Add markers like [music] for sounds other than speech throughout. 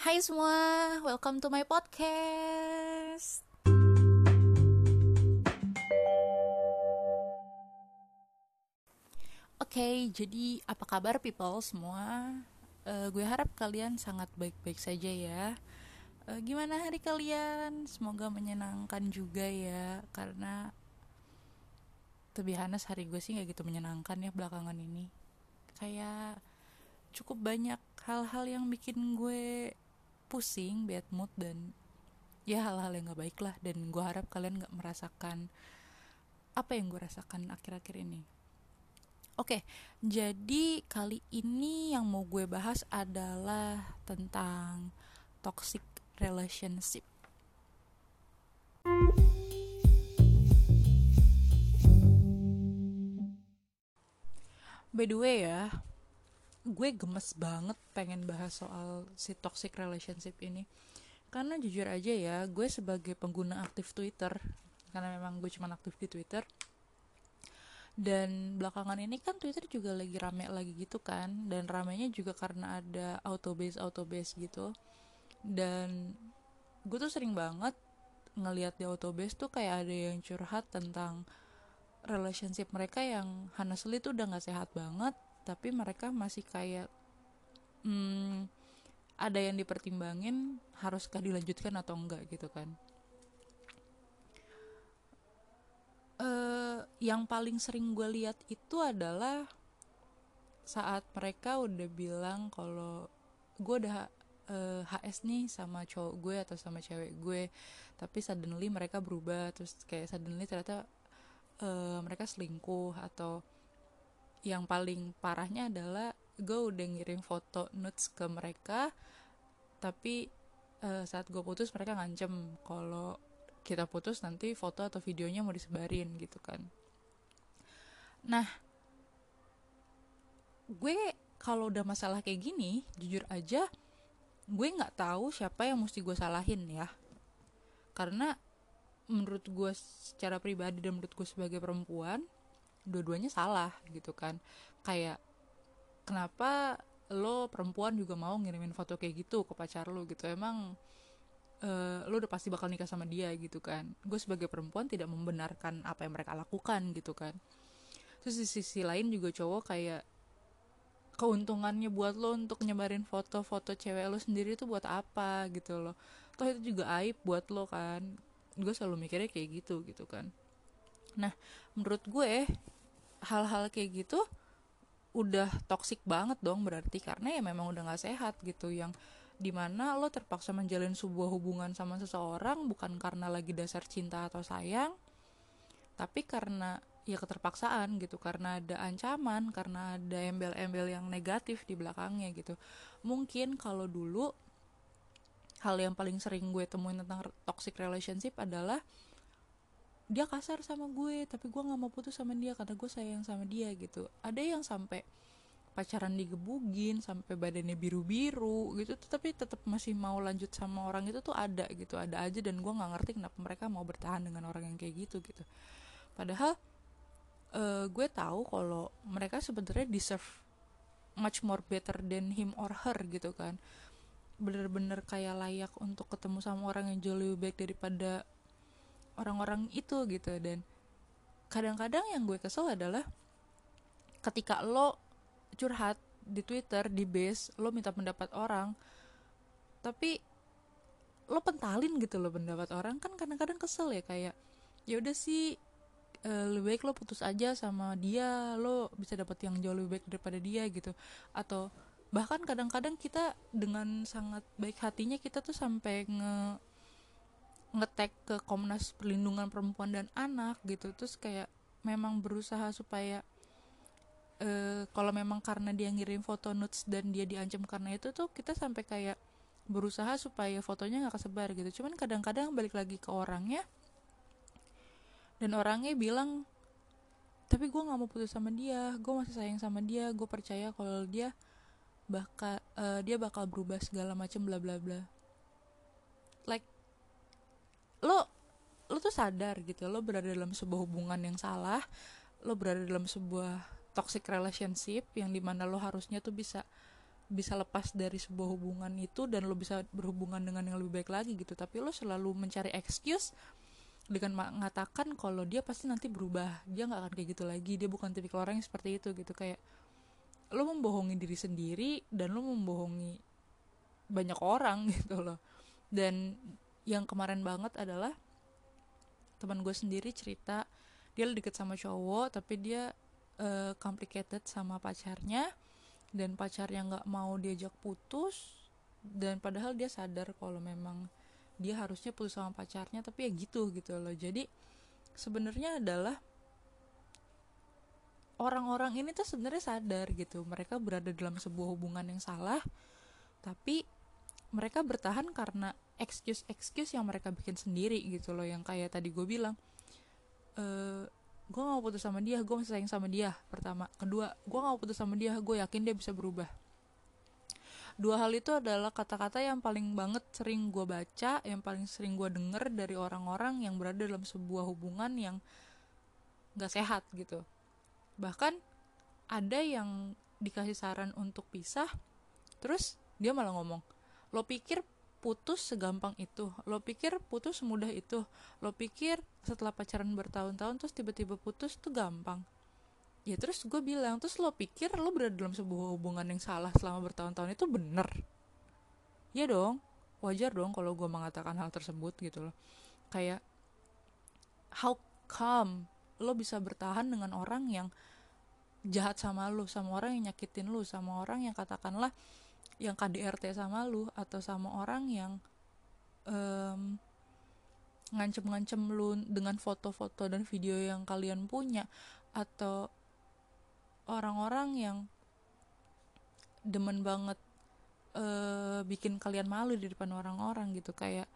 Hai semua, welcome to my podcast. Oke, okay, jadi apa kabar people semua? Uh, gue harap kalian sangat baik-baik saja ya. Uh, gimana hari kalian? Semoga menyenangkan juga ya, karena lebih honest hari gue sih gak gitu menyenangkan ya belakangan ini. Kayak cukup banyak hal-hal yang bikin gue pusing, bad mood dan ya hal-hal yang gak baik lah dan gue harap kalian gak merasakan apa yang gue rasakan akhir-akhir ini Oke, jadi kali ini yang mau gue bahas adalah tentang toxic relationship. By the way ya, gue gemes banget pengen bahas soal si toxic relationship ini. Karena jujur aja ya, gue sebagai pengguna aktif Twitter, karena memang gue cuma aktif di Twitter, dan belakangan ini kan Twitter juga lagi rame lagi gitu kan dan ramenya juga karena ada auto base auto base gitu dan gue tuh sering banget ngelihat di auto base tuh kayak ada yang curhat tentang relationship mereka yang honestly tuh udah nggak sehat banget tapi mereka masih kayak hmm, ada yang dipertimbangin haruskah dilanjutkan atau enggak gitu kan. Uh, yang paling sering gue lihat itu adalah saat mereka udah bilang kalau gue udah uh, eh, HS nih sama cowok gue atau sama cewek gue tapi suddenly mereka berubah terus kayak suddenly ternyata uh, mereka selingkuh atau yang paling parahnya adalah gue udah ngirim foto nudes ke mereka tapi uh, saat gue putus mereka ngancem kalau kita putus nanti foto atau videonya mau disebarin gitu kan. Nah gue kalau udah masalah kayak gini jujur aja gue nggak tahu siapa yang mesti gue salahin ya. Karena menurut gue secara pribadi dan menurut gue sebagai perempuan dua-duanya salah gitu kan. Kayak kenapa lo perempuan juga mau ngirimin foto kayak gitu ke pacar lo gitu? Emang uh, lo udah pasti bakal nikah sama dia gitu kan. Gue sebagai perempuan tidak membenarkan apa yang mereka lakukan gitu kan. Terus di sisi lain juga cowok kayak keuntungannya buat lo untuk nyebarin foto-foto cewek lo sendiri itu buat apa gitu loh. Toh itu juga aib buat lo kan. Gue selalu mikirnya kayak gitu gitu kan nah menurut gue hal-hal kayak gitu udah toksik banget dong berarti karena ya memang udah gak sehat gitu. Yang di mana lo terpaksa menjalin sebuah hubungan sama seseorang bukan karena lagi dasar cinta atau sayang tapi karena ya keterpaksaan gitu karena ada ancaman karena ada embel-embel yang negatif di belakangnya gitu. Mungkin kalau dulu hal yang paling sering gue temuin tentang toxic relationship adalah dia kasar sama gue tapi gue nggak mau putus sama dia karena gue sayang sama dia gitu. Ada yang sampai pacaran digebugin sampai badannya biru-biru gitu. Tapi tetap masih mau lanjut sama orang itu tuh ada gitu. Ada aja dan gue nggak ngerti kenapa mereka mau bertahan dengan orang yang kayak gitu gitu. Padahal uh, gue tahu kalau mereka sebenarnya deserve much more better than him or her gitu kan. Bener-bener kayak layak untuk ketemu sama orang yang jauh lebih baik daripada orang-orang itu gitu. Dan kadang-kadang yang gue kesel adalah ketika lo curhat di Twitter di base lo minta pendapat orang tapi lo pentalin gitu lo pendapat orang kan kadang-kadang kesel ya kayak ya udah sih uh, lebih baik lo putus aja sama dia lo bisa dapat yang jauh lebih baik daripada dia gitu. Atau bahkan kadang-kadang kita dengan sangat baik hatinya kita tuh sampai nge ngetek ke Komnas Perlindungan Perempuan dan Anak gitu. Terus kayak memang berusaha supaya uh, kalau memang karena dia ngirim foto nudes dan dia diancam karena itu tuh kita sampai kayak berusaha supaya fotonya nggak kesebar gitu. Cuman kadang-kadang balik lagi ke orangnya dan orangnya bilang tapi gue nggak mau putus sama dia gue masih sayang sama dia gue percaya kalau dia bakal uh, dia bakal berubah segala macam bla bla bla lo lo tuh sadar gitu lo berada dalam sebuah hubungan yang salah lo berada dalam sebuah toxic relationship yang di mana lo harusnya tuh bisa bisa lepas dari sebuah hubungan itu dan lo bisa berhubungan dengan yang lebih baik lagi gitu. Tapi lo selalu mencari excuse dengan mengatakan kalau dia pasti nanti berubah dia nggak akan kayak gitu lagi dia bukan tipikal orang yang seperti itu gitu. Kayak lo membohongi diri sendiri dan lo membohongi banyak orang [laughs] gitu loh. Dan yang kemarin banget adalah teman gue sendiri cerita dia deket sama cowok tapi dia uh, complicated sama pacarnya dan pacarnya nggak mau diajak putus dan padahal dia sadar kalau memang dia harusnya putus sama pacarnya tapi ya gitu gitu loh. Jadi sebenarnya adalah orang-orang ini tuh sebenarnya sadar gitu mereka berada dalam sebuah hubungan yang salah tapi mereka bertahan karena excuse-excuse yang mereka bikin sendiri gitu loh yang kayak tadi gue bilang e, eh, gue gak mau putus sama dia gue masih sayang sama dia pertama. Kedua gue gak mau putus sama dia gue yakin dia bisa berubah. Dua hal itu adalah kata-kata yang paling banget sering gue baca yang paling sering gue denger dari orang-orang yang berada dalam sebuah hubungan yang gak sehat gitu. Bahkan ada yang dikasih saran untuk pisah terus dia malah ngomong lo pikir putus segampang itu. Lo pikir putus semudah itu? Lo pikir setelah pacaran bertahun-tahun terus tiba-tiba putus tuh gampang? Ya terus gue bilang terus lo pikir lo berada dalam sebuah hubungan yang salah selama bertahun-tahun itu bener? Ya dong wajar dong kalau gue mengatakan hal tersebut gitu loh. Kayak how come lo bisa bertahan dengan orang yang jahat sama lo sama orang yang nyakitin lo sama orang yang katakanlah yang KDRT sama lu atau sama orang yang um, ngancem-ngancem lu dengan foto-foto dan video yang kalian punya atau orang-orang yang demen banget uh, bikin kalian malu di depan orang-orang gitu. Kayak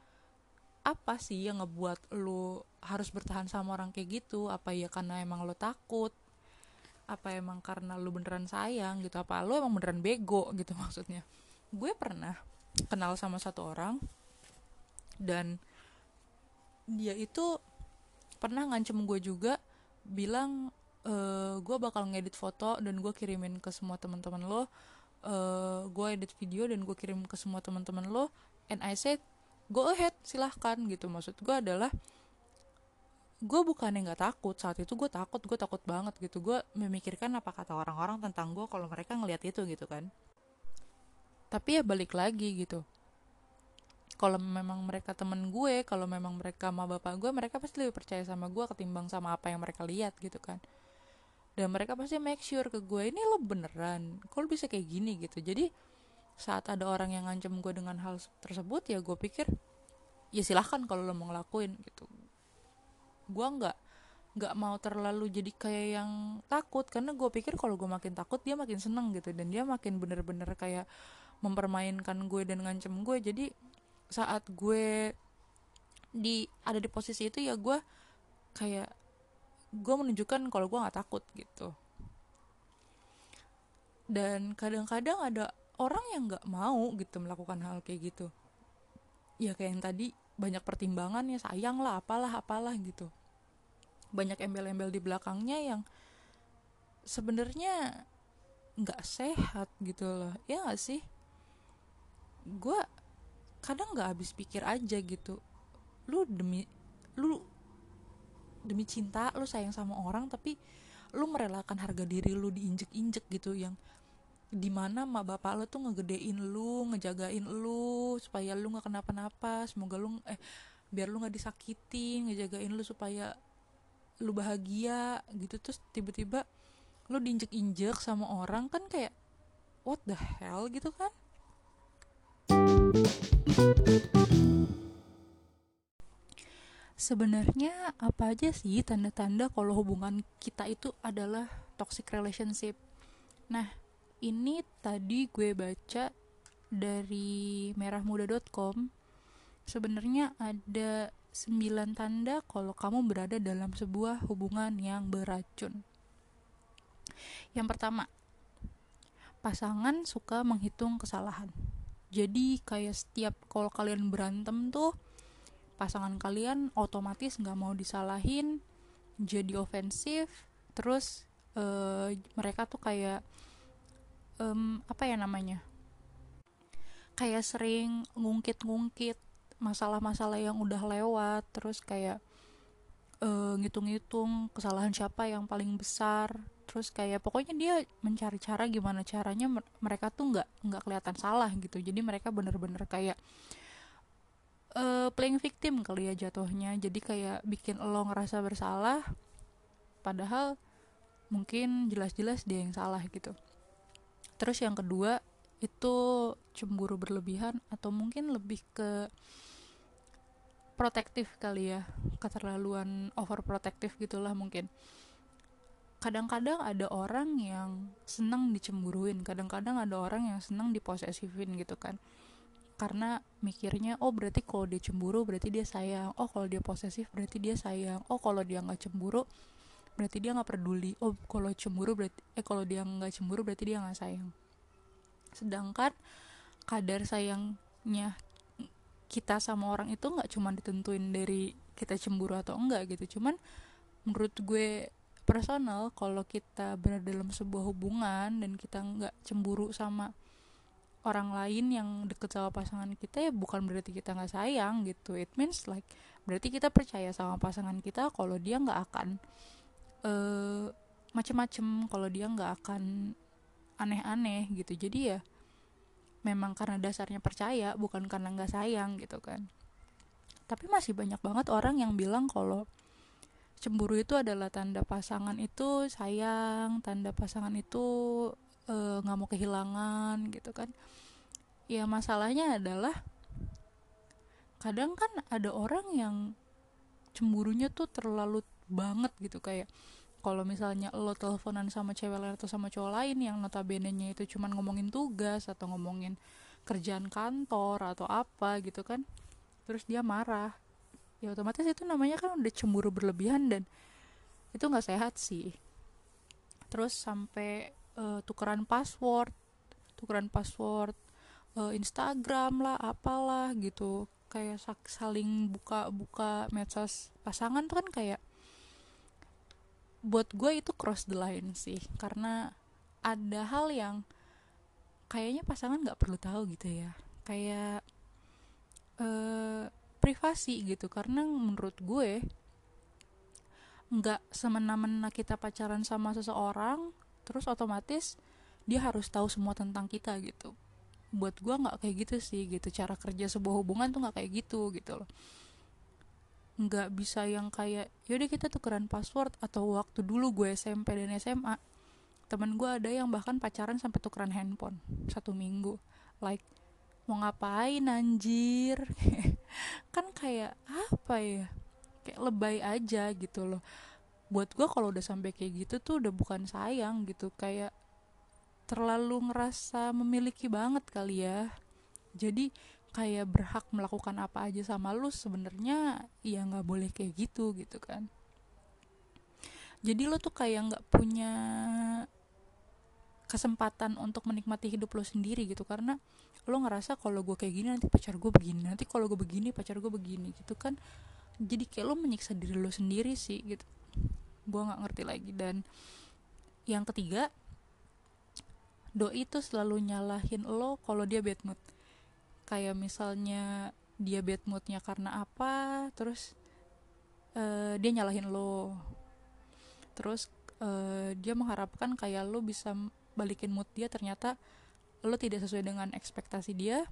apa sih yang ngebuat lu harus bertahan sama orang kayak gitu? Apa ya karena emang lo takut apa emang karena lu beneran sayang gitu? Apa lu emang beneran bego gitu [laughs] maksudnya? Gue pernah kenal sama satu orang dan dia itu pernah ngancem gue juga bilang e, gue bakal ngedit foto dan gue kirimin ke semua teman-teman lo. Uh, gue edit video dan gue kirim ke semua teman-teman lo. And I said go ahead silahkan gitu. Maksud gue adalah gue bukannya nggak takut. Saat itu gue takut gue takut banget gitu. Gue memikirkan apa kata orang-orang tentang gue kalau mereka ngelihat itu gitu kan. Tapi ya balik lagi gitu. Kalau memang mereka temen gue kalau memang mereka sama bapak gue mereka pasti lebih percaya sama gue ketimbang sama apa yang mereka lihat gitu kan. Dan mereka pasti make sure ke gue ini lo beneran? Kalau bisa kayak gini? gitu. Jadi saat ada orang yang ngancam gue dengan hal tersebut ya gue pikir ya silahkan kalau lo mau ngelakuin gitu gue nggak nggak mau terlalu jadi kayak yang takut. Karena gue pikir kalau gue makin takut dia makin seneng gitu. Dan dia makin bener-bener kayak mempermainkan gue dan ngancem gue. Jadi saat gue di ada di posisi itu ya gue kayak gue menunjukkan kalau gue nggak takut gitu. Dan kadang-kadang ada orang yang nggak mau gitu melakukan hal kayak gitu. Ya kayak yang tadi banyak pertimbangan ya sayang lah apalah apalah gitu. Banyak embel-embel di belakangnya yang sebenarnya nggak sehat gitu loh. Ya gak sih? Gue kadang nggak habis pikir aja gitu. Lu demi lu demi cinta lu sayang sama orang tapi lu merelakan harga diri lu diinjek-injek gitu yang di mana mak bapak lo tuh ngegedein lu ngejagain lu supaya lu nggak kenapa-napa semoga lu eh biar lu nggak disakitin ngejagain lu supaya lu bahagia gitu terus tiba-tiba lu diinjek-injek sama orang kan kayak what the hell gitu kan Sebenarnya apa aja sih tanda-tanda kalau hubungan kita itu adalah toxic relationship? Nah, ini tadi gue baca dari merahmuda.com sebenarnya ada 9 tanda kalau kamu berada dalam sebuah hubungan yang beracun. Yang pertama, pasangan suka menghitung kesalahan. Jadi kayak setiap kalau kalian berantem tuh pasangan kalian otomatis nggak mau disalahin, jadi ofensif, terus uh, mereka tuh kayak um, apa ya namanya? Kayak sering ngungkit-ngungkit masalah-masalah yang udah lewat terus kayak uh, ngitung-ngitung kesalahan siapa yang paling besar terus kayak pokoknya dia mencari cara gimana caranya mereka tuh nggak nggak kelihatan salah gitu. Jadi mereka bener-bener kayak uh, playing victim kali ya jatuhnya. Jadi kayak bikin lo ngerasa bersalah padahal mungkin jelas-jelas dia yang salah gitu terus yang kedua itu cemburu berlebihan atau mungkin lebih ke protektif kali ya keterlaluan overprotektif gitulah mungkin. Kadang-kadang ada orang yang senang dicemburuin kadang-kadang ada orang yang senang diposesifin gitu kan. Karena mikirnya oh berarti kalau dia cemburu berarti dia sayang. Oh kalau dia posesif berarti dia sayang. Oh kalau dia nggak cemburu berarti dia nggak peduli. Oh kalau cemburu berarti eh kalau dia nggak cemburu berarti dia nggak sayang. Sedangkan kadar sayangnya kita sama orang itu nggak cuma ditentuin dari kita cemburu atau enggak gitu. Cuman menurut gue personal kalau kita berada dalam sebuah hubungan dan kita nggak cemburu sama orang lain yang deket sama pasangan kita ya bukan berarti kita nggak sayang gitu. It means like berarti kita percaya sama pasangan kita kalau dia nggak akan uh, macem-macem kalau dia nggak akan aneh-aneh gitu. Jadi ya memang karena dasarnya percaya bukan karena nggak sayang gitu kan. Tapi masih banyak banget orang yang bilang kalau cemburu itu adalah tanda pasangan itu sayang tanda pasangan itu eh, nggak uh, mau kehilangan gitu kan. Ya masalahnya adalah kadang kan ada orang yang cemburunya tuh terlalu banget gitu kayak kalau misalnya lo teleponan sama cewek lain atau sama cowok lain yang notabene-nya itu cuman ngomongin tugas atau ngomongin kerjaan kantor atau apa gitu kan terus dia marah ya otomatis itu namanya kan udah cemburu berlebihan dan itu nggak sehat sih. Terus sampai uh, tukeran password tukeran password uh, Instagram lah apalah gitu kayak saling buka-buka medsos pasangan tuh kan kayak buat gue itu cross the line sih. Karena ada hal yang kayaknya pasangan nggak perlu tahu gitu ya. Kayak uh, privasi gitu. Karena menurut gue nggak semena-mena kita pacaran sama seseorang terus otomatis dia harus tahu semua tentang kita gitu. Buat gue nggak kayak gitu sih gitu. Cara kerja sebuah hubungan tuh nggak kayak gitu gitu loh nggak bisa yang kayak yaudah kita tukeran password atau waktu dulu gue SMP dan SMA temen gue ada yang bahkan pacaran sampai tukeran handphone satu minggu. Like mau ngapain anjir? [laughs] Kan kayak apa ya? Kayak lebay aja gitu loh. Buat gue kalau udah sampai kayak gitu tuh udah bukan sayang gitu. Kayak terlalu ngerasa memiliki banget kali ya. Jadi kayak berhak melakukan apa aja sama lu sebenarnya ya nggak boleh kayak gitu gitu kan. Jadi lo tuh kayak nggak punya kesempatan untuk menikmati hidup lo sendiri gitu karena lo ngerasa kalau gue kayak gini nanti pacar gue begini nanti kalau gue begini pacar gue begini gitu kan. Jadi kayak lo menyiksa diri lo sendiri sih gitu. Gue nggak ngerti lagi. Dan yang ketiga doi itu selalu nyalahin lo kalau dia bad mood kayak misalnya dia bad moodnya karena apa terus uh, dia nyalahin lo. Terus uh, dia mengharapkan kayak lo bisa balikin mood dia ternyata lo tidak sesuai dengan ekspektasi dia.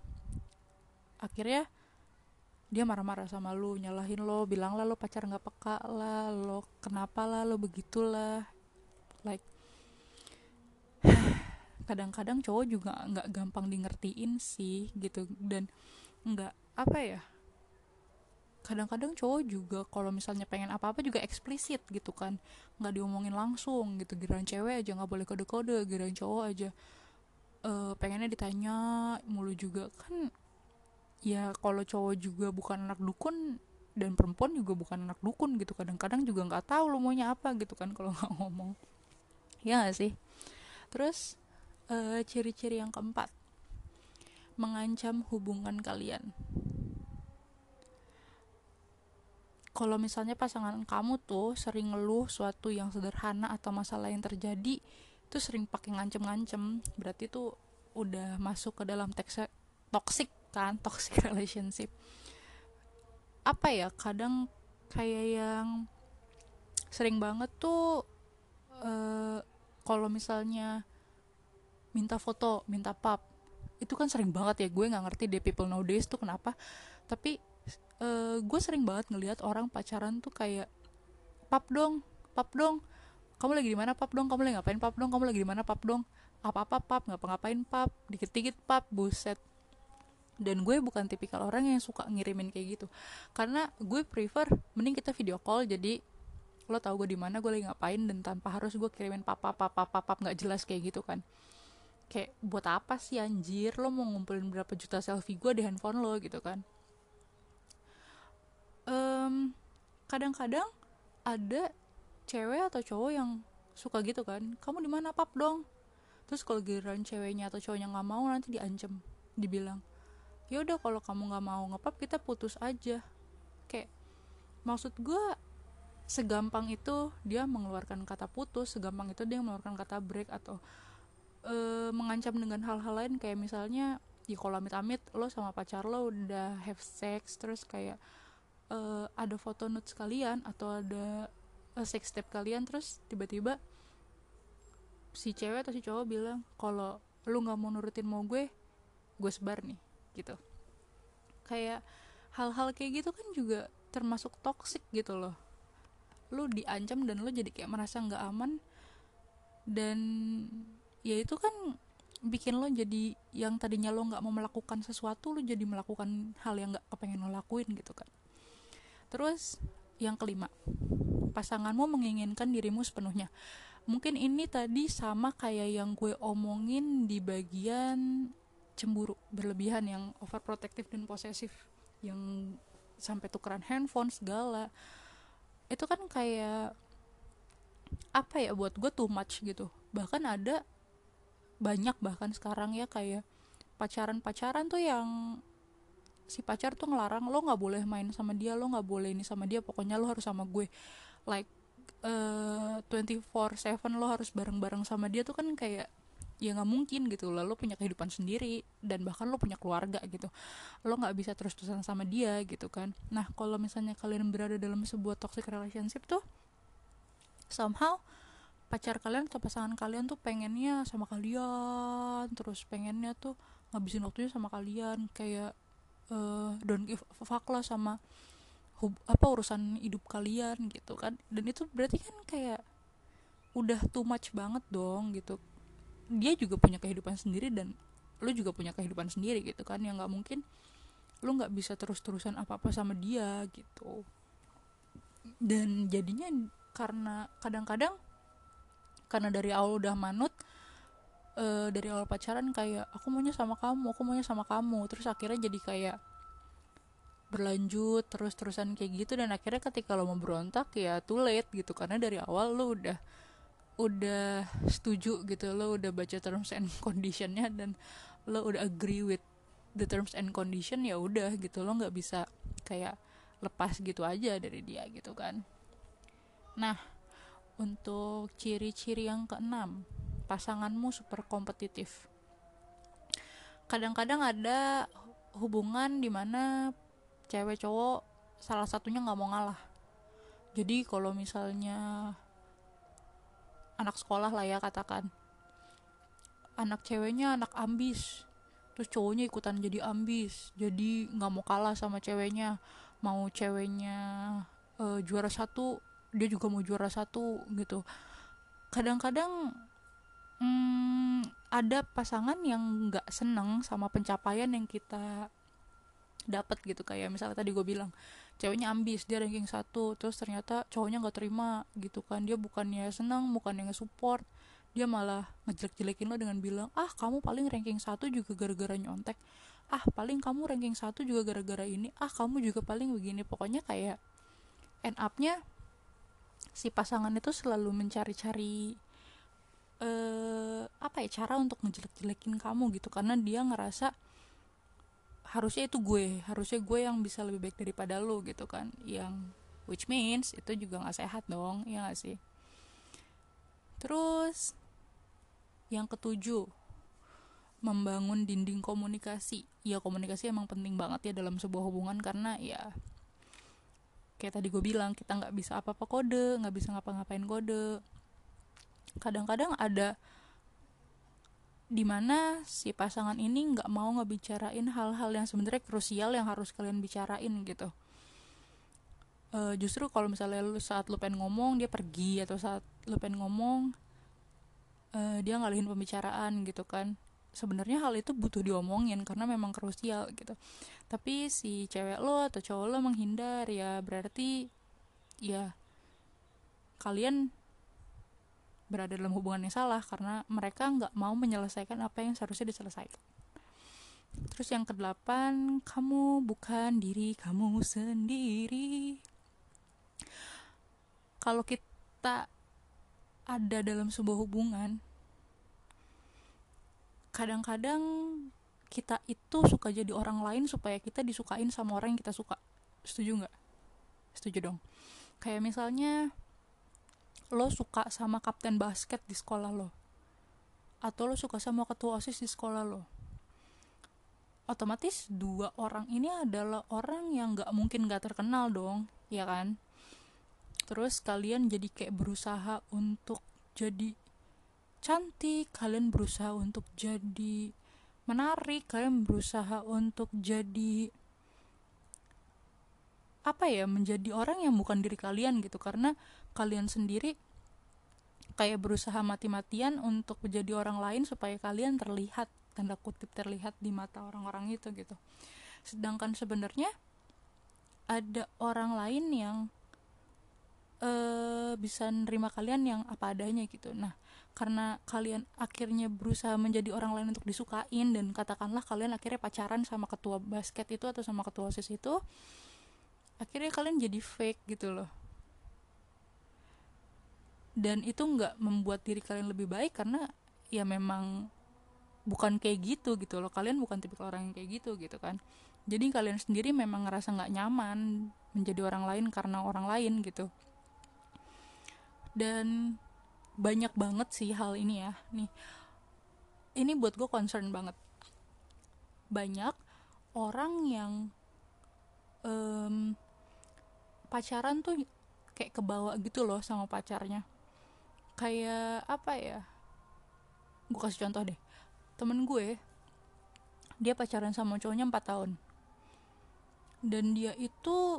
Akhirnya dia marah-marah sama lo nyalahin lo bilang lah lo pacar nggak peka lah lo kenapa lah lo begitulah. Like kadang-kadang cowok juga nggak gampang di ngertiin sih gitu. Dan nggak apa ya kadang-kadang cowok juga kalau misalnya pengen apa-apa juga eksplisit gitu kan. Nggak diomongin langsung gitu. Giliran cewek aja nggak boleh kode-kode giliran cowok aja uh, pengennya ditanya mulu juga. Kan ya kalau cowok juga bukan anak dukun dan perempuan juga bukan anak dukun gitu. Kadang-kadang juga nggak tahu lo maunya apa gitu kan kalau [laughs] nggak ngomong. Ya gak sih? Terus eh, ciri-ciri yang keempat. Mengancam hubungan kalian. Kalau misalnya pasangan kamu tuh sering ngeluh suatu yang sederhana atau masalah yang terjadi itu sering pakai ngancem-ngancem. Berarti tuh udah masuk ke dalam teks toxic kan? [laughs] Toxic relationship. Apa ya kadang kayak yang sering banget tuh uh, kalau misalnya minta foto minta pap. Itu kan sering banget ya gue nggak ngerti deh people nowadays tuh kenapa. Tapi uh, gue sering banget ngelihat orang pacaran tuh kayak pap dong pap dong. Kamu lagi di mana pap dong? Kamu lagi ngapain pap dong? Kamu lagi di mana pap dong? Apa apa pap. Ngapa ngapain pap. Dikit dikit pap. Buset. Dan gue bukan tipikal orang yang suka ngirimin kayak gitu. Karena gue prefer mending kita video call jadi lo tau gue di mana gue lagi ngapain dan tanpa harus gue kirimin pap pap pap pap pap nggak jelas kayak gitu kan kayak buat apa sih anjir? Lo mau ngumpulin berapa juta selfie gue di handphone lo? Gitu kan. Um, kadang-kadang ada cewek atau cowok yang suka gitu kan. Kamu di mana pap dong? Terus kalau giliran ceweknya atau cowoknya nggak mau nanti diancam dibilang ya udah kalau kamu nggak mau ngepap kita putus aja. Kayak maksud gue segampang itu dia mengeluarkan kata putus segampang itu dia mengeluarkan kata break atau e, mengancam dengan hal-hal lain. Kayak misalnya di kalau amit-amit lo sama pacar lo udah have sex terus kayak e, ada foto nude sekalian atau ada uh, sex step kalian terus tiba-tiba si cewek atau si cowok bilang kalau lu nggak mau nurutin mau gue gue sebar nih gitu. Kayak hal-hal kayak gitu kan juga termasuk toxic gitu loh. Lu diancam dan lu jadi kayak merasa nggak aman. Dan ya itu kan bikin lo jadi yang tadinya lo nggak mau melakukan sesuatu lo jadi melakukan hal yang nggak kepengen lo lakuin gitu kan. Terus yang kelima pasanganmu menginginkan dirimu sepenuhnya. Mungkin ini tadi sama kayak yang gue omongin di bagian cemburu berlebihan yang overprotective dan posesif yang sampai tukeran handphone segala. Itu kan kayak apa ya buat gue too much gitu. Bahkan ada banyak bahkan sekarang ya kayak pacaran-pacaran tuh yang si pacar tuh ngelarang lo nggak boleh main sama dia lo nggak boleh ini sama dia pokoknya lo harus sama gue. Like uh, 24/7 lo harus bareng-bareng sama dia tuh kan kayak ya nggak mungkin gitu lalu punya kehidupan sendiri dan bahkan lo punya keluarga gitu. Lo nggak bisa terus-terusan sama dia gitu kan. Nah kalau misalnya kalian berada dalam sebuah toxic relationship tuh somehow pacar kalian atau pasangan kalian tuh pengennya sama kalian terus pengennya tuh ngabisin waktunya sama kalian kayak uh, don't give a fuck lah sama hub, apa urusan hidup kalian gitu kan. Dan itu berarti kan kayak udah too much banget dong gitu. Dia juga punya kehidupan sendiri dan lu juga punya kehidupan sendiri gitu kan. Yang nggak mungkin lu nggak bisa terus-terusan apa-apa sama dia gitu. Dan jadinya karena kadang-kadang karena dari awal udah manut uh, dari awal pacaran kayak aku maunya sama kamu aku maunya sama kamu. Terus akhirnya jadi kayak berlanjut terus-terusan kayak gitu dan akhirnya ketika lo mau berontak ya too late gitu karena dari awal lo udah udah setuju gitu lo udah baca terms and [laughs] conditionnya dan lo udah agree with the terms and condition ya udah gitu lo nggak bisa kayak lepas gitu aja dari dia gitu kan. Nah untuk ciri-ciri yang keenam pasanganmu super kompetitif kadang-kadang ada hubungan di mana cewek cowok salah satunya nggak mau ngalah. Jadi kalau misalnya anak sekolah lah ya katakan anak ceweknya anak ambis terus cowoknya ikutan jadi ambis jadi nggak mau kalah sama ceweknya mau ceweknya uh, juara satu dia juga mau juara satu gitu. Kadang-kadang hmm, ada pasangan yang nggak seneng sama pencapaian yang kita dapat gitu. Kayak misalnya tadi gue bilang ceweknya ambis dia ranking satu terus ternyata cowoknya nggak terima gitu kan. Dia bukannya senang bukannya nge-support dia malah ngejelek-jelekin lo dengan bilang ah kamu paling ranking satu juga gara-gara nyontek. Ah paling kamu ranking satu juga gara-gara ini. Ah kamu juga paling begini. Pokoknya kayak end upnya si pasangan itu selalu mencari-cari uh, apa ya cara untuk ngejelek-jelekin kamu gitu. Karena dia ngerasa harusnya itu gue harusnya gue yang bisa lebih baik daripada lo gitu kan. Yang which means itu juga nggak sehat dong ya gak sih? Terus yang ketujuh membangun dinding komunikasi. Ya komunikasi emang penting banget ya dalam sebuah hubungan karena ya kayak tadi gue bilang kita nggak bisa apa apa kode nggak bisa ngapa-ngapain kode. Kadang-kadang ada di mana si pasangan ini nggak mau ngebicarain hal-hal yang sebenarnya krusial yang harus kalian bicarain gitu. Uh, justru kalau misalnya lu saat lu pengen ngomong dia pergi atau saat lu pengen ngomong uh, dia ngalihin pembicaraan gitu kan sebenarnya hal itu butuh diomongin karena memang krusial gitu tapi si cewek lo atau cowok lo menghindar ya berarti ya kalian berada dalam hubungan yang salah karena mereka nggak mau menyelesaikan apa yang seharusnya diselesaikan. Terus yang kedelapan, kamu bukan diri kamu sendiri. Kalau kita ada dalam sebuah hubungan, kadang-kadang kita itu suka jadi orang lain supaya kita disukain sama orang yang kita suka. Setuju nggak? Setuju dong. Kayak misalnya lo suka sama kapten basket di sekolah lo atau lo suka sama ketua osis di sekolah lo otomatis dua orang ini adalah orang yang nggak mungkin nggak terkenal dong ya kan terus kalian jadi kayak berusaha untuk jadi cantik kalian berusaha untuk jadi menarik kalian berusaha untuk jadi apa ya menjadi orang yang bukan diri kalian gitu. Karena kalian sendiri kayak berusaha mati-matian untuk menjadi orang lain supaya kalian terlihat tanda kutip terlihat di mata orang-orang itu gitu. Sedangkan sebenarnya ada orang lain yang uh, bisa nerima kalian yang apa adanya gitu. Nah karena kalian akhirnya berusaha menjadi orang lain untuk disukain dan katakanlah kalian akhirnya pacaran sama ketua basket itu atau sama ketua osis itu akhirnya kalian jadi fake gitu loh. Dan itu nggak membuat diri kalian lebih baik karena ya memang bukan kayak gitu gitu loh. Kalian bukan tipe orang yang kayak gitu gitu kan. Jadi kalian sendiri memang ngerasa nggak nyaman menjadi orang lain karena orang lain gitu. Dan banyak banget sih hal ini ya. Nih ini buat gue concern banget. Banyak orang yang um, pacaran tuh kayak kebawa gitu loh sama pacarnya. Kayak apa ya? Gue kasih contoh deh. Temen gue dia pacaran sama cowoknya 4 tahun. Dan dia itu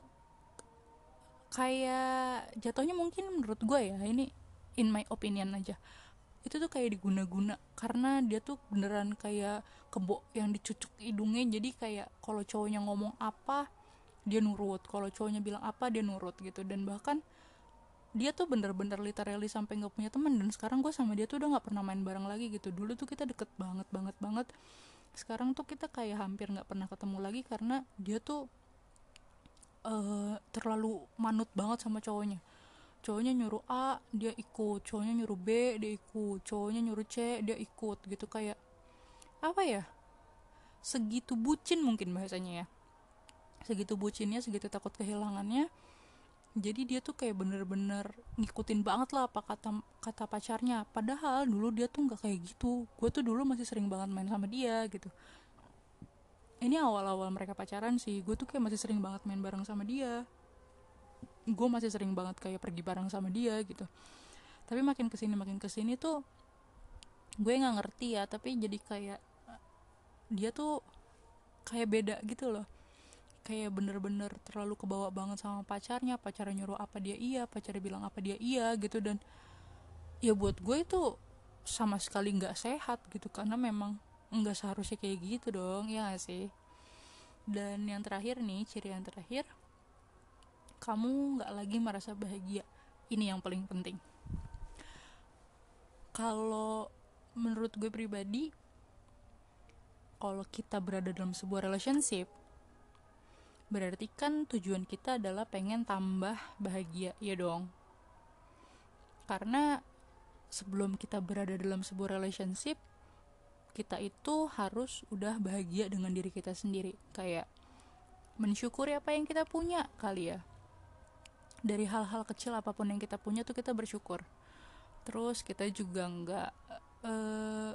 kayak jatuhnya mungkin menurut gue ya ini in my opinion aja. Itu tuh kayak diguna-guna karena dia tuh beneran kayak kebo yang dicucuk hidungnya. Jadi kayak kalau cowoknya ngomong apa dia nurut. Kalau cowoknya bilang apa dia nurut gitu. Dan bahkan dia tuh bener-bener literally sampai nggak punya teman. Dan sekarang gue sama dia tuh udah nggak pernah main bareng lagi gitu. Dulu tuh kita deket banget banget banget. Sekarang tuh kita kayak hampir nggak pernah ketemu lagi karena dia tuh uh, terlalu manut banget sama cowoknya cowoknya nyuruh A dia ikut. Cowoknya nyuruh B dia ikut. Cowoknya nyuruh C dia ikut gitu. Kayak apa ya? Segitu bucin mungkin bahasanya ya. Segitu bucinnya segitu takut kehilangannya. Jadi dia tuh kayak bener-bener ngikutin banget lah apa kata kata pacarnya. Padahal dulu dia tuh nggak kayak gitu. Gue tuh dulu masih sering banget main sama dia gitu. Ini awal-awal mereka pacaran sih. Gue tuh kayak masih sering banget main bareng sama dia gue masih sering banget kayak pergi bareng sama dia gitu. Tapi makin ke sini makin ke sini tuh gue nggak ngerti ya tapi jadi kayak dia tuh kayak beda gitu loh. Kayak bener-bener terlalu kebawa banget sama pacarnya pacarnya nyuruh apa dia iya pacarnya bilang apa dia iya gitu. Dan ya buat gue itu sama sekali nggak sehat gitu karena memang nggak seharusnya kayak gitu dong ya gak sih? Dan yang terakhir nih ciri yang terakhir kamu nggak lagi merasa bahagia. Ini yang paling penting. Kalau menurut gue pribadi kalau kita berada dalam sebuah relationship berarti kan tujuan kita adalah pengen tambah bahagia ya dong. Karena sebelum kita berada dalam sebuah relationship kita itu harus udah bahagia dengan diri kita sendiri. Kayak mensyukuri apa yang kita punya kali ya dari hal-hal kecil apa pun yang kita punya tuh kita bersyukur. Terus kita juga nggak uh,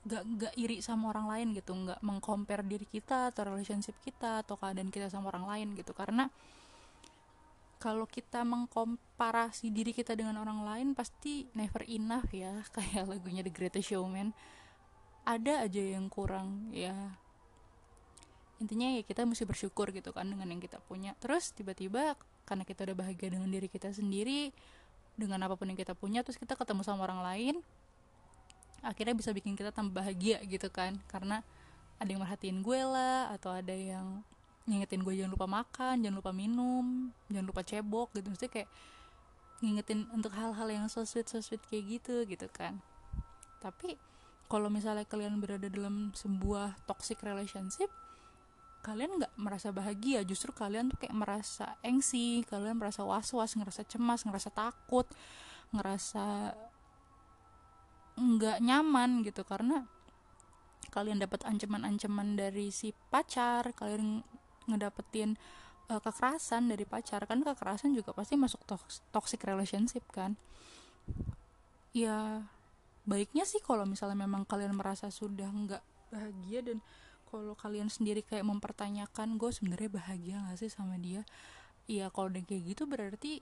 nggak nggak iri sama orang lain gitu nggak mengcompare diri kita atau relationship kita atau keadaan kita sama orang lain gitu. Karena kalau kita mengkomparasi diri kita dengan orang lain pasti never enough ya. [laughs] Kayak lagunya The Greatest Showman. Ada aja yang kurang ya. Intinya ya kita mesti bersyukur gitu kan dengan yang kita punya. Terus tiba-tiba karena kita udah bahagia dengan diri kita sendiri dengan apa pun yang kita punya terus kita ketemu sama orang lain akhirnya bisa bikin kita tambah bahagia gitu kan. Karena ada yang merhatiin gue lah atau ada yang ngingetin gue jangan lupa makan jangan lupa minum jangan lupa cebok gitu. Mesti kayak ngingetin untuk hal-hal yang so sweet so sweet kayak gitu gitu kan. Tapi kalau misalnya kalian berada dalam sebuah toxic relationship kalian nggak merasa bahagia justru kalian tuh kayak merasa engsi kalian merasa was was ngerasa cemas ngerasa takut ngerasa nggak nyaman gitu. Karena kalian dapat ancaman-ancaman dari si pacar kalian ngedapetin uh, kekerasan dari pacar kan kekerasan juga pasti masuk toxic relationship kan. Ya baiknya sih kalau misalnya memang kalian merasa sudah nggak bahagia dan kalau kalian sendiri kayak mempertanyakan gue sebenarnya bahagia gak sih sama dia? Ya kalau udah kayak gitu berarti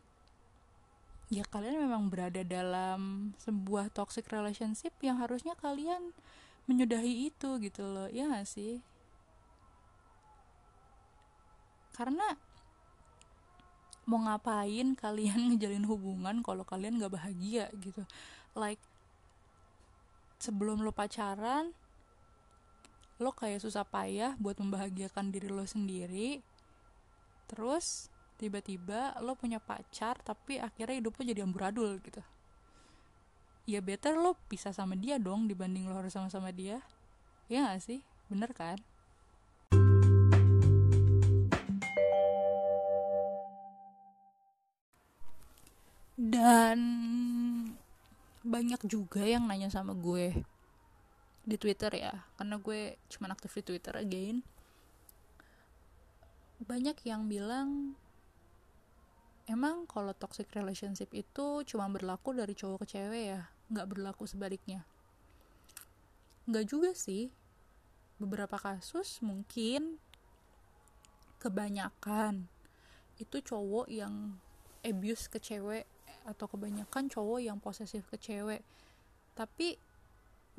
ya kalian memang berada dalam sebuah toxic relationship yang harusnya kalian menyudahi itu gitu loh ya gak sih? Karena mau ngapain kalian [laughs] ngejalin hubungan kalau kalian gak bahagia gitu? Like sebelum lo pacaran lo kayak susah payah buat membahagiakan diri lo sendiri. Terus tiba-tiba lo punya pacar tapi akhirnya hidup lo jadi amburadul gitu. Ya better lo pisah sama dia dong dibanding lo harus sama-sama dia. Ya gak sih? Bener kan? Dan banyak juga yang nanya sama gue di Twitter ya karena gue cuma aktif di Twitter again. Banyak yang bilang emang kalau toxic relationship itu cuma berlaku dari cowok ke cewek ya? Nggak berlaku sebaliknya? Nggak juga sih. Beberapa kasus mungkin kebanyakan itu cowok yang abuse ke cewek atau kebanyakan cowok yang posesif ke cewek. Tapi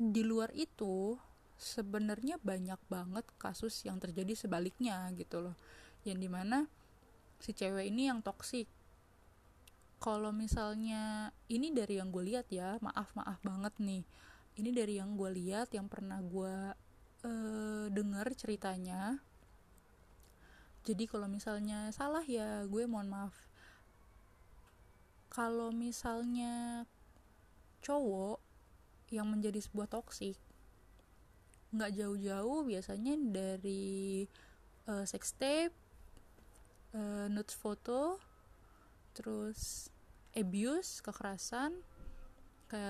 di luar itu sebenarnya banyak banget kasus yang terjadi sebaliknya gitu loh. Yang di mana si cewek ini yang toksik kalau misalnya ini dari yang gue lihat ya maaf maaf banget nih. Ini dari yang gue lihat yang pernah gue uh, dengar ceritanya. Jadi kalau misalnya salah ya gue mohon maaf. Kalau misalnya cowok yang menjadi sebuah toksik nggak jauh-jauh biasanya dari uh, sex tape, uh, nudes foto, terus abuse, kekerasan, ke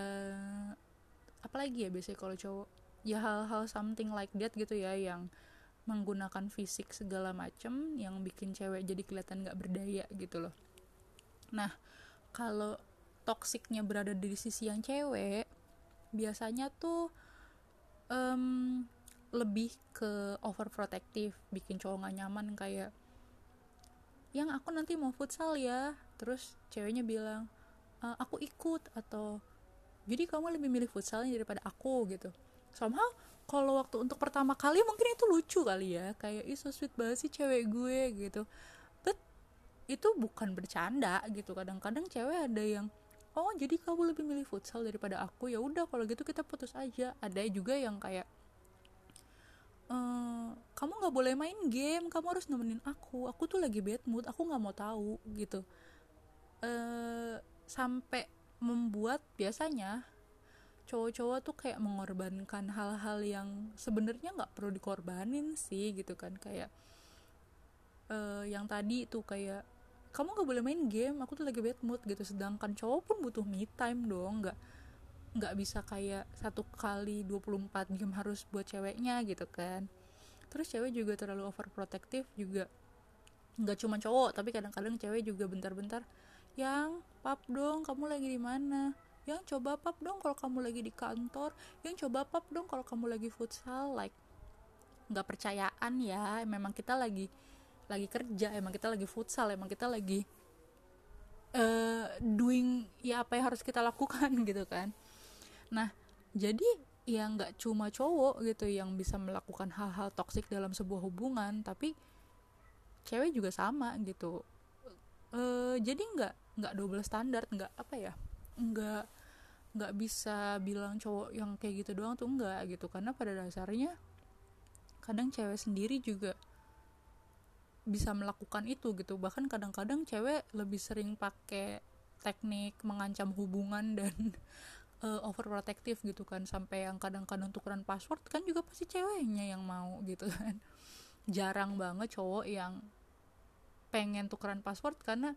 apalagi ya biasanya kalau cowok ya hal-hal something like that gitu ya yang menggunakan fisik segala macem yang bikin cewek jadi kelihatan nggak berdaya gitu loh. Nah, kalau toksiknya berada di sisi yang cewek biasanya tuh um, lebih ke overprotective bikin cowok gak nyaman kayak yang aku nanti mau futsal ya. Terus ceweknya bilang e, aku ikut atau jadi kamu lebih milih futsalnya daripada aku gitu. Somehow kalau waktu untuk pertama kali mungkin itu lucu kali ya kayak ih so sweet banget sih cewek gue gitu. Itu bukan bercanda gitu. Kadang-kadang cewek ada yang oh jadi kamu lebih milih futsal daripada aku? Ya udah kalau gitu kita putus aja. Ada juga yang kayak e, kamu nggak boleh main game. Kamu harus nemenin aku. Aku tuh lagi bad mood. Aku nggak mau tahu gitu. E, sampai membuat biasanya cowok-cowok tuh kayak mengorbankan hal-hal yang sebenarnya nggak perlu dikorbanin sih gitu kan. Kayak uh, yang tadi tuh kayak kamu gak boleh main game aku tuh lagi bad mood gitu. Sedangkan cowok pun butuh me time dong nggak nggak bisa kayak satu kali 24 jam harus buat ceweknya gitu kan. Terus cewek juga terlalu overprotective juga. Nggak cuma cowok tapi kadang-kadang cewek juga bentar-bentar yang pap dong kamu lagi di mana? Yang coba pap dong kalau kamu lagi di kantor. Yang coba pap dong kalau kamu lagi futsal. Like nggak percayaan ya memang kita lagi lagi kerja emang kita lagi futsal emang kita lagi uh, doing ya apa yang harus kita lakukan [laughs] gitu kan. Nah jadi ya nggak cuma cowok gitu yang bisa melakukan hal-hal toksik dalam sebuah hubungan tapi cewek juga sama gitu. Uh, jadi nggak nggak double standar nggak apa ya nggak nggak bisa bilang cowok yang kayak gitu doang tuh enggak gitu. Karena pada dasarnya kadang cewek sendiri juga bisa melakukan itu gitu. Bahkan kadang-kadang cewek lebih sering pakai teknik mengancam hubungan dan uh, [laughs] overprotective gitu kan. Sampai yang kadang-kadang tukeran password kan juga pasti ceweknya yang mau gitu kan. [laughs] Jarang banget cowok yang pengen tukeran password karena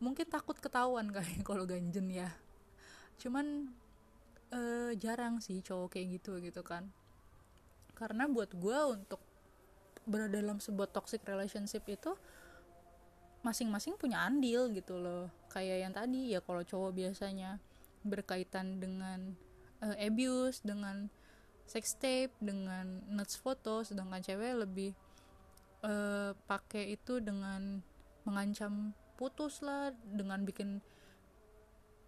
mungkin takut ketahuan [laughs] kali kalau ganjen ya. Cuman uh, jarang sih cowok kayak gitu gitu kan. Karena buat gue untuk berada dalam sebuah toxic relationship itu masing-masing punya andil gitu loh. Kayak yang tadi ya kalau cowok biasanya berkaitan dengan uh, abuse dengan sex tape dengan nudes foto sedangkan cewek lebih uh, pakai itu dengan mengancam putus lah dengan bikin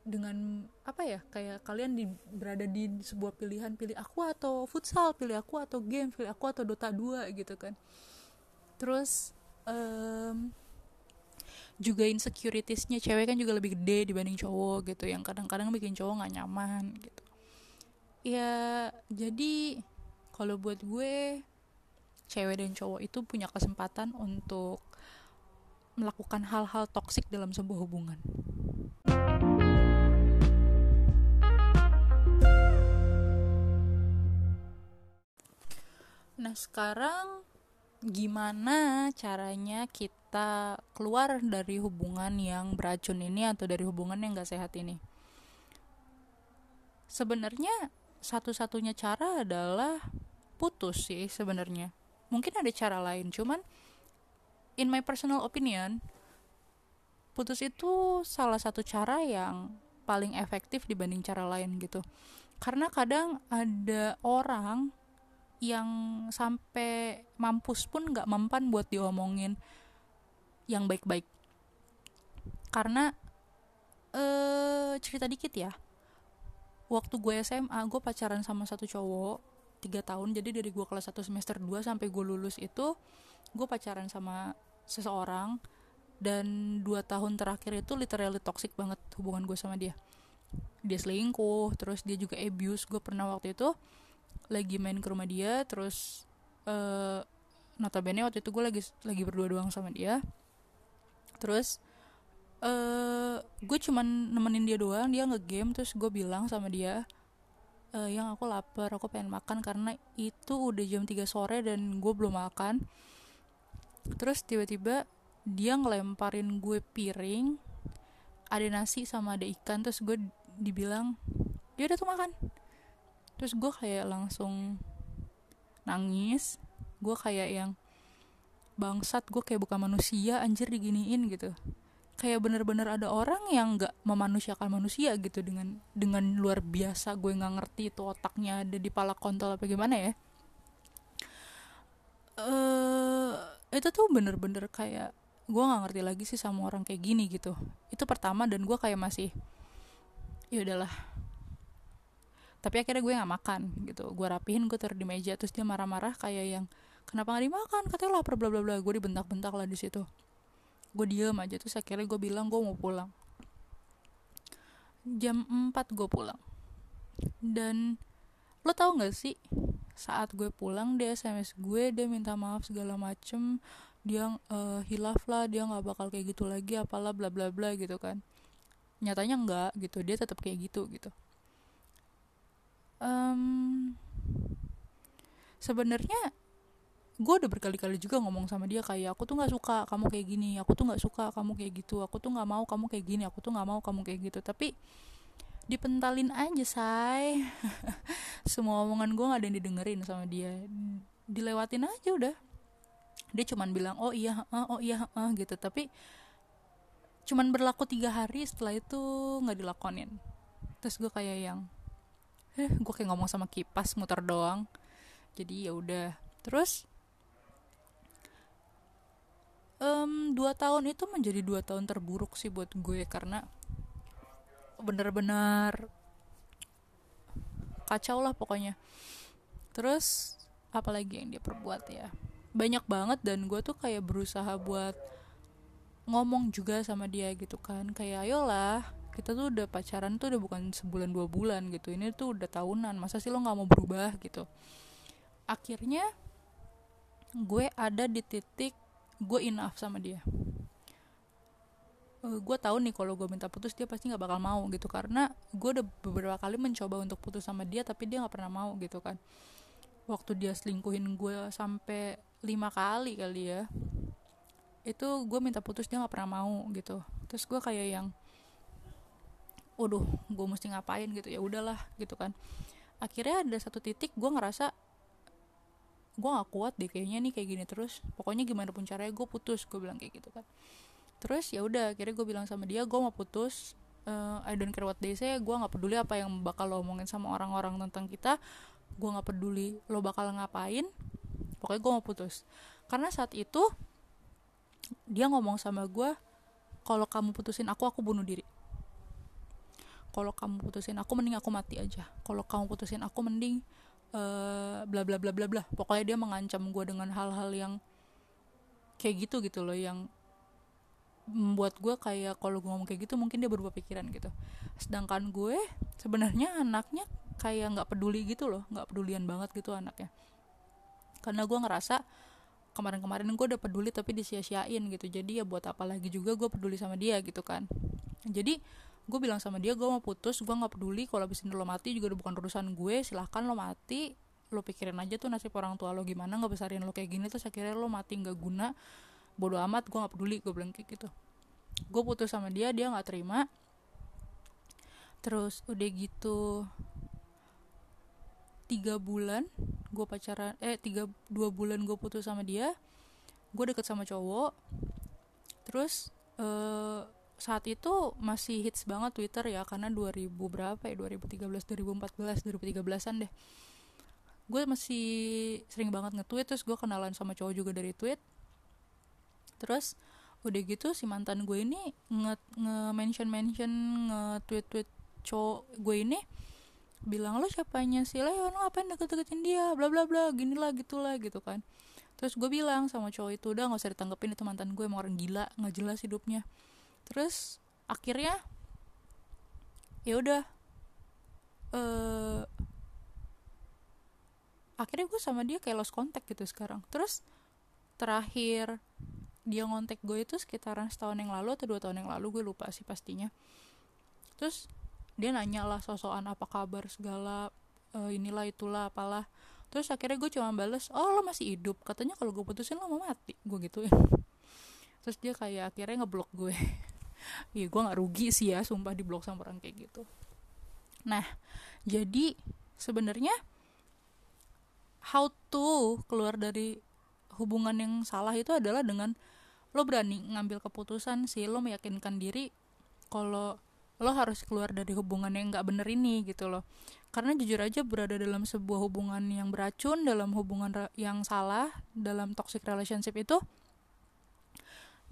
dengan apa ya kayak kalian di, berada di sebuah pilihan pilih aku atau futsal pilih aku atau game pilih aku atau Dota 2 gitu kan. Terus um, juga insecuritiesnya cewek kan juga lebih gede dibanding cowok gitu. Yang kadang-kadang bikin cowok nggak nyaman gitu. Ya jadi kalau buat gue cewek dan cowok itu punya kesempatan untuk melakukan hal-hal toksik dalam sebuah hubungan. Nah, sekarang gimana caranya kita keluar dari hubungan yang beracun ini atau dari hubungan yang gak sehat ini? Sebenarnya satu-satunya cara adalah putus sih sebenarnya. Mungkin ada cara lain, cuman in my personal opinion, putus itu salah satu cara yang paling efektif dibanding cara lain gitu. Karena kadang ada orang yang sampai mampus pun nggak mempan buat diomongin yang baik-baik. Karena eh cerita dikit ya. Waktu gue SMA gue pacaran sama satu cowok tiga tahun. Jadi dari gue kelas 1 semester 2 sampai gue lulus itu gue pacaran sama seseorang. Dan dua tahun terakhir itu literally toxic banget hubungan gue sama dia. Dia selingkuh terus dia juga abuse. Gue pernah waktu itu lagi main ke rumah dia terus uh, notabene waktu itu gue lagi lagi berdua doang sama dia. Terus uh, gue cuman nemenin dia doang dia ngegame terus gue bilang sama dia uh, yang aku lapar aku pengen makan karena itu udah jam 3 sore dan gue belum makan. Terus tiba-tiba dia ngelemparin gue piring ada nasi sama ada ikan terus gue dibilang dia udah tuh makan terus gue kayak langsung nangis. Gue kayak yang bangsat gue kayak bukan manusia anjir diginiin gitu. Kayak bener-bener ada orang yang nggak memanusiakan manusia gitu dengan dengan luar biasa. Gue nggak ngerti itu otaknya ada di pala kontol apa gimana ya. Uh, itu tuh bener-bener kayak gue nggak ngerti lagi sih sama orang kayak gini gitu. Itu pertama dan gue kayak masih ya udahlah tapi akhirnya gue nggak makan gitu. Gue rapihin gue taruh di meja terus dia marah-marah kayak yang kenapa nggak dimakan? Katanya lapar bla bla bla. Gue dibentak-bentak lah di situ. Gue diem aja. Terus akhirnya gue bilang gue mau pulang. Jam 4 gue pulang. Dan lo tau gak sih saat gue pulang dia sms gue dia minta maaf segala macem. Dia uh, hilaf lah dia nggak bakal kayak gitu lagi apalah bla bla bla gitu kan. Nyatanya enggak gitu. Dia tetap kayak gitu gitu um, sebenarnya gue udah berkali-kali juga ngomong sama dia kayak aku tuh nggak suka kamu kayak gini aku tuh nggak suka kamu kayak gitu aku tuh nggak mau kamu kayak gini aku tuh nggak mau kamu kayak gitu. Tapi dipentalin aja say. [laughs] Semua omongan gue gak ada yang didengerin sama dia. Dilewatin aja udah. Dia cuman bilang oh iya uh, oh iya uh, gitu. Tapi cuman berlaku tiga hari setelah itu nggak dilakonin. Terus gue kayak yang eh gue kayak ngomong sama kipas muter doang. Jadi ya udah. Terus um, dua tahun itu menjadi dua tahun terburuk sih buat gue karena bener-bener kacau lah pokoknya. Terus apalagi yang dia perbuat ya? Banyak banget dan gue tuh kayak berusaha buat ngomong juga sama dia gitu kan. Kayak ayolah kita tuh udah pacaran tuh udah bukan sebulan dua bulan gitu. Ini tuh udah tahunan masa sih lo nggak mau berubah gitu? Akhirnya gue ada di titik gue enough sama dia. Uh, gue tahu nih kalau gue minta putus dia pasti nggak bakal mau gitu. Karena gue udah beberapa kali mencoba untuk putus sama dia tapi dia nggak pernah mau gitu kan. Waktu dia selingkuhin gue sampai lima kali kali ya itu gue minta putus dia nggak pernah mau gitu. Terus gue kayak yang waduh gue mesti ngapain? gitu. Ya udahlah gitu kan. Akhirnya ada satu titik gue ngerasa gue gak kuat deh kayaknya nih kayak gini terus. Pokoknya gimana pun caranya gue putus gue bilang kayak gitu kan. Terus ya udah akhirnya gue bilang sama dia gue mau putus uh, I don't care what they say gue nggak peduli apa yang bakal lo omongin sama orang-orang tentang kita gue nggak peduli lo bakal ngapain pokoknya gue mau putus. Karena saat itu dia ngomong sama gue kalau kamu putusin aku aku bunuh diri kalau kamu putusin aku mending aku mati aja. Kalau kamu putusin aku mending uh, bla bla bla bla bla. Pokoknya dia mengancam gue dengan hal-hal yang kayak gitu gitu loh yang membuat gue kayak kalau gue ngomong kayak gitu mungkin dia berubah pikiran gitu. Sedangkan gue sebenarnya anaknya kayak nggak peduli gitu loh nggak pedulian banget gitu anaknya. Karena gue ngerasa kemarin-kemarin gue udah peduli tapi disia-siain gitu. Jadi ya buat apa lagi juga gue peduli sama dia gitu kan. Jadi gue bilang sama dia gue mau putus gue nggak peduli kalau abis ini lo mati juga udah bukan urusan gue silahkan lo mati. Lo pikirin aja tuh nasib orang tua lo gimana nggak besarin lo kayak gini terus akhirnya lo mati nggak guna. Bodoh amat gue nggak peduli gue bilang kayak gitu. Gue putus sama dia dia nggak terima. Terus udah gitu tiga bulan gue pacaran eh tiga dua bulan gue putus sama dia gue deket sama cowok. Terus uh, saat itu masih hits banget Twitter ya karena 2000 berapa ya? 2013 2014 2013an deh. Gue masih sering banget nge-tweet terus gue kenalan sama cowok juga dari tweet. Terus udah gitu si mantan gue ini nge, nge mention mention nge tweet tweet cowok gue ini bilang lo siapanya si Leo lo ngapain deket-deketin dia? Bla bla bla gini lah gitulah gitu kan. Terus gue bilang sama cowok itu udah nggak usah ditanggepin itu mantan gue emang orang gila nggak jelas hidupnya terus akhirnya ya udah uh, akhirnya gue sama dia kayak lost contact gitu sekarang. Terus terakhir dia ngontek gue itu sekitaran setahun yang lalu atau dua tahun yang lalu gue lupa sih pastinya. Terus dia nanya lah sosokan apa kabar segala uh, inilah itulah apalah. Terus akhirnya gue cuma bales oh lo masih hidup? Katanya kalau gue putusin lo mau mati gue gituin. [laughs] Terus dia kayak akhirnya ngeblok gue Iya gue nggak rugi sih ya sumpah di blok sama orang kayak gitu. Nah jadi sebenarnya how to keluar dari hubungan yang salah itu adalah dengan lo berani ngambil keputusan sih lo meyakinkan diri kalau lo harus keluar dari hubungan yang nggak bener ini gitu loh. Karena jujur aja berada dalam sebuah hubungan yang beracun dalam hubungan yang salah dalam toxic relationship itu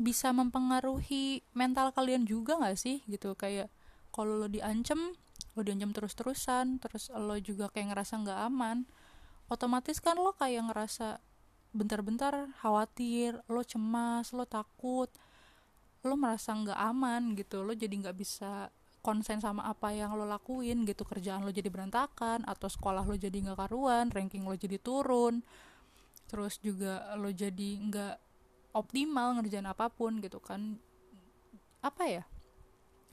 bisa mempengaruhi mental kalian juga nggak sih? Gitu kayak kalau lo diancam lo diancam terus-terusan terus lo juga kayak ngerasa nggak aman otomatis kan lo kayak ngerasa bentar-bentar khawatir lo cemas lo takut lo merasa nggak aman gitu lo jadi nggak bisa konsen sama apa yang lo lakuin gitu. Kerjaan lo jadi berantakan atau sekolah lo jadi nggak karuan ranking lo jadi turun terus juga lo jadi nggak optimal ngerjain apa pun gitu kan. Apa ya?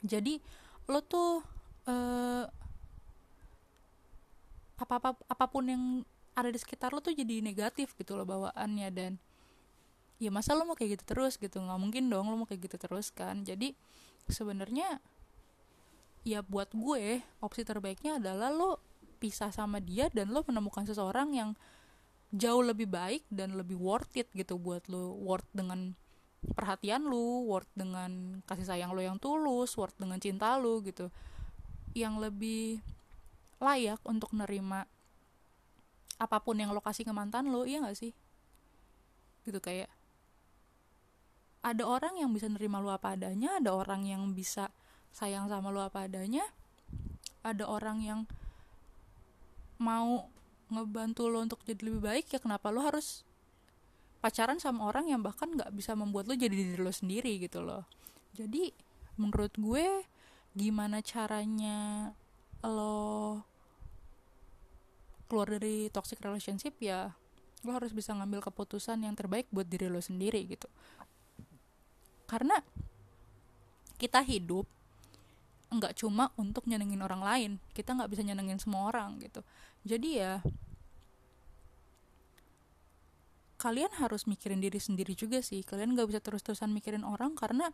Jadi lo tuh uh, apa apa apa pun yang ada di sekitar lo tuh jadi negatif gitu lo bawaannya dan ya masa lo mau kayak gitu terus gitu? Nggak mungkin dong lo mau kayak gitu terus kan. Jadi sebenarnya ya buat gue opsi terbaiknya adalah lo pisah sama dia dan lo menemukan seseorang yang jauh lebih baik dan lebih worth it gitu buat lo worth dengan perhatian lo worth dengan kasih sayang lo yang tulus worth dengan cinta lo gitu. Yang lebih layak untuk nerima apa pun yang lo kasih ke mantan lo iya gak sih? Gitu kayak ada orang yang bisa nerima lo apa adanya ada orang yang bisa sayang sama lo apa adanya ada orang yang mau ngebantu lo untuk jadi lebih baik ya kenapa lo harus pacaran sama orang yang bahkan nggak bisa membuat lo jadi diri lo sendiri gitu loh. Jadi menurut gue gimana caranya lo keluar dari toxic relationship ya lo harus bisa ngambil keputusan yang terbaik buat diri lo sendiri gitu. Karena kita hidup nggak cuma untuk nyenengin orang lain kita nggak bisa nyenengin semua orang gitu jadi ya kalian harus mikirin diri sendiri juga sih. Kalian nggak bisa terus-terusan mikirin orang karena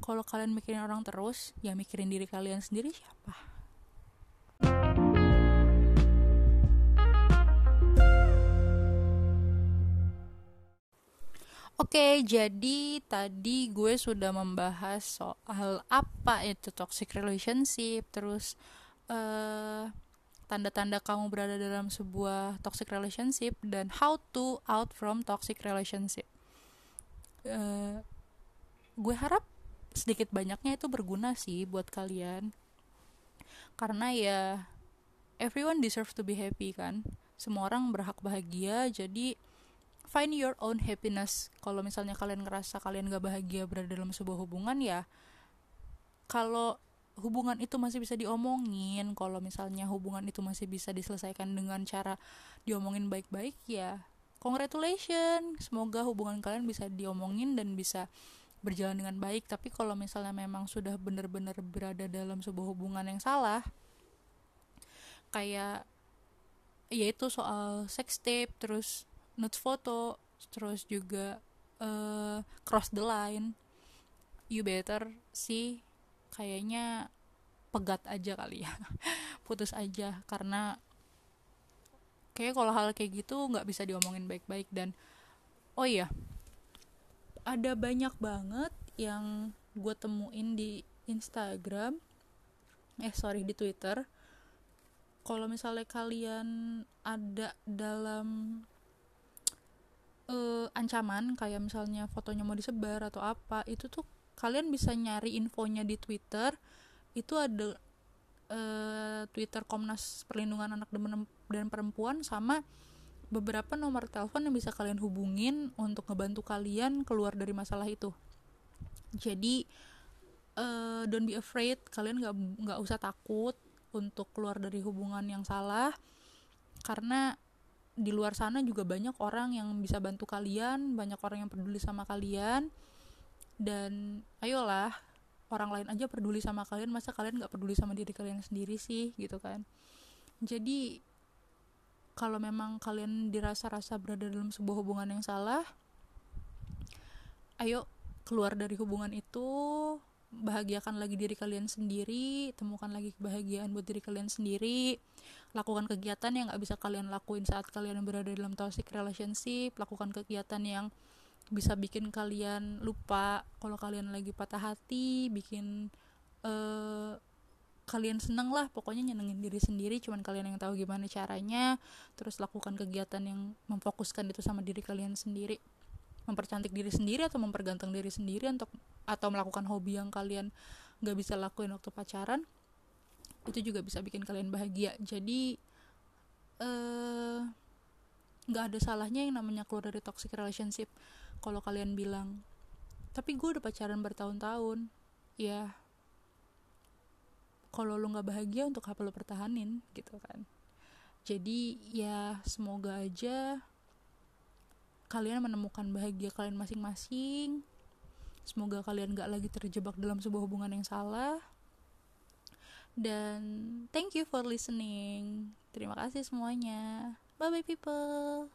kalau kalian mikirin orang terus ya mikirin diri kalian sendiri siapa? Oke, jadi tadi gue sudah membahas soal apa itu toxic relationship, terus uh, tanda-tanda kamu berada dalam sebuah toxic relationship dan how to out from toxic relationship. Uh, gue harap sedikit banyaknya itu berguna sih buat kalian, karena ya everyone deserve to be happy kan, semua orang berhak bahagia, jadi find your own happiness. Kalau misalnya kalian ngerasa kalian gak bahagia berada dalam sebuah hubungan ya kalau hubungan itu masih bisa diomongin. Kalau misalnya hubungan itu masih bisa diselesaikan dengan cara diomongin baik-baik ya congratulations semoga hubungan kalian bisa diomongin dan bisa berjalan dengan baik. Tapi kalau misalnya memang sudah benar-benar berada dalam sebuah hubungan yang salah kayak yaitu soal sex tape terus nude foto terus juga uh, cross the line you better sih kayaknya pegat aja kali ya. [laughs] Putus aja karena kayak kalau hal kayak gitu nggak bisa diomongin baik-baik. Dan oh iya ada banyak banget yang gue temuin di Instagram eh sorry di Twitter. Kalau misalnya kalian ada dalam uh, ancaman kayak misalnya fotonya mau disebar atau apa itu tuh kalian bisa nyari infonya di Twitter itu ada uh, Twitter Komnas Perlindungan Anak dan Perempuan sama beberapa nomor telepon yang bisa kalian hubungin untuk ngebantu kalian keluar dari masalah itu. Jadi uh, don't be afraid kalian nggak nggak usah takut untuk keluar dari hubungan yang salah karena di luar sana juga banyak orang yang bisa bantu kalian banyak orang yang peduli sama kalian dan ayolah orang lain aja peduli sama kalian masa kalian nggak peduli sama diri kalian sendiri sih gitu kan. Jadi kalau memang kalian dirasa-rasa berada dalam sebuah hubungan yang salah ayo keluar dari hubungan itu bahagiakan lagi diri kalian sendiri temukan lagi kebahagiaan buat diri kalian sendiri lakukan kegiatan yang gak bisa kalian lakuin saat kalian berada dalam toxic relationship lakukan kegiatan yang bisa bikin kalian lupa kalau kalian lagi patah hati bikin uh, kalian seneng lah pokoknya nyenengin diri sendiri cuman kalian yang tahu gimana caranya terus lakukan kegiatan yang memfokuskan itu sama diri kalian sendiri. Mempercantik diri sendiri atau memperganteng diri sendiri untuk atau melakukan hobi yang kalian gak bisa lakuin waktu pacaran itu juga bisa bikin kalian bahagia. Jadi eh nggak ada salahnya yang namanya keluar dari toxic relationship kalau kalian bilang tapi gue udah pacaran bertahun-tahun. Ya kalau lo nggak bahagia untuk apa lo pertahanin gitu kan. Jadi ya semoga aja kalian menemukan bahagia kalian masing-masing. Semoga kalian gak lagi terjebak dalam sebuah hubungan yang salah. Dan thank you for listening. Terima kasih semuanya. Bye bye people